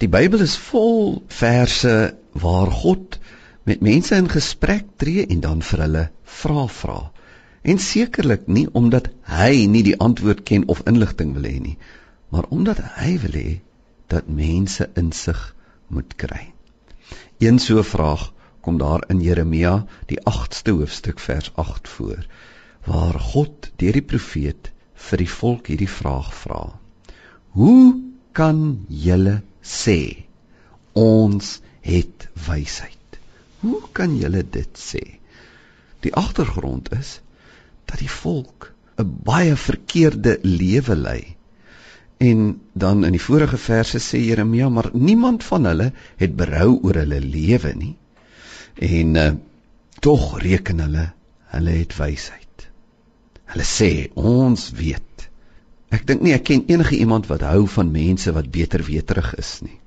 Die Bybel is vol verse waar God met mense in gesprek tree en dan vir hulle vra vra. En sekerlik nie omdat hy nie die antwoord ken of inligting wil hê nie, maar omdat hy wil hê dat mense insig moet kry. Een so vraag kom daar in Jeremia die 8ste hoofstuk vers 8 voor waar God deur die profeet vir die volk hierdie vraag vra. Hoe kan julle sê ons het wysheid. Hoe kan julle dit sê? Die agtergrond is dat die volk 'n baie verkeerde lewe lei. En dan in die vorige verse sê Jeremia, maar niemand van hulle het berou oor hulle lewe nie. En uh, tog reken hulle hulle het wysheid. Hulle sê ons weet Ek dink nie ek ken enige iemand wat hou van mense wat beter weterig is nie.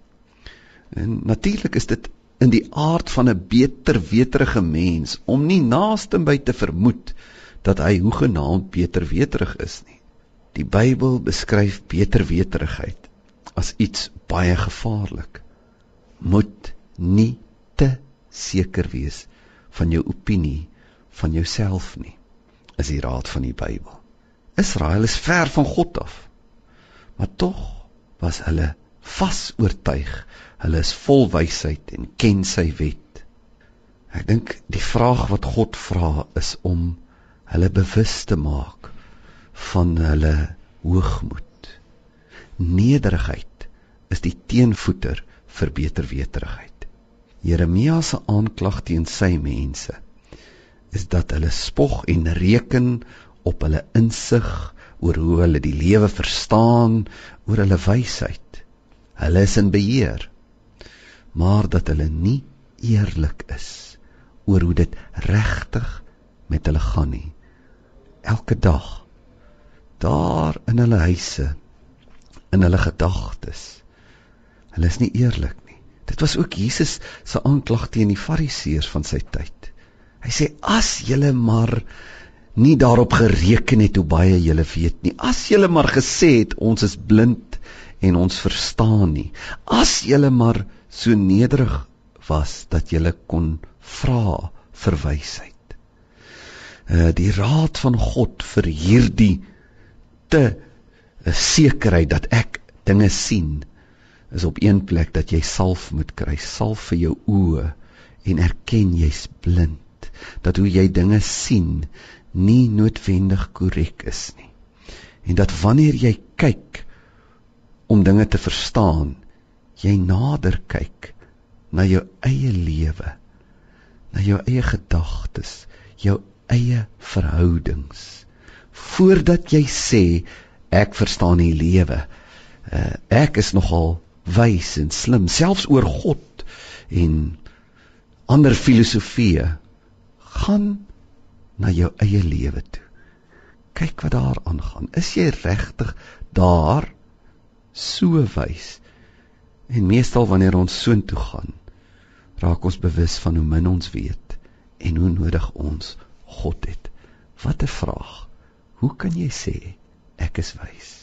En natuurlik is dit in die aard van 'n beter weterige mens om nie naaste by te vermoed dat hy hoegenaamd beter weterig is nie. Die Bybel beskryf beter weterigheid as iets baie gevaarlik. Moet nie te seker wees van jou opinie van jouself nie. Is die raad van die Bybel. Israel is ver van God af. Maar tog was hulle vas oortuig. Hulle is vol wysheid en ken sy wet. Ek dink die vraag wat God vra is om hulle bewus te maak van hulle hoogmoed. Nederigheid is die teenvoeter vir beter weterigheid. Jeremia se aanklag teen sy mense is dat hulle spog en reken op hulle insig oor hoe hulle die lewe verstaan, oor hulle wysheid. Hulle is in beheer. Maar dat hulle nie eerlik is oor hoe dit regtig met hulle gaan nie. Elke dag daar in hulle huise, in hulle gedagtes. Hulle is nie eerlik nie. Dit was ook Jesus se aanklag teen die Fariseërs van sy tyd. Hy sê as julle maar nie daarop gereken het hoe baie julle weet nie. As julle maar gesê het ons is blind en ons verstaan nie. As julle maar so nederig was dat julle kon vra vir wysheid. Uh die raad van God vir hierdie te uh, sekerheid dat ek dinge sien is op een plek dat jy salf moet kry, salf vir jou oë en erken jy's blind dat hoe jy dinge sien nie noodwendig korrek is nie. En dat wanneer jy kyk om dinge te verstaan, jy nader kyk na jou eie lewe, na jou eie gedagtes, jou eie verhoudings voordat jy sê ek verstaan die lewe. Uh, ek is nogal wys en slim selfs oor God en ander filosofieë gaan na jou eie lewe toe. Kyk wat daar aangaan. Is jy regtig daar so wys? En meestal wanneer ons soontoe gaan, raak ons bewus van hoe min ons weet en hoe nodig ons God het. Wat 'n vraag. Hoe kan jy sê ek is wys?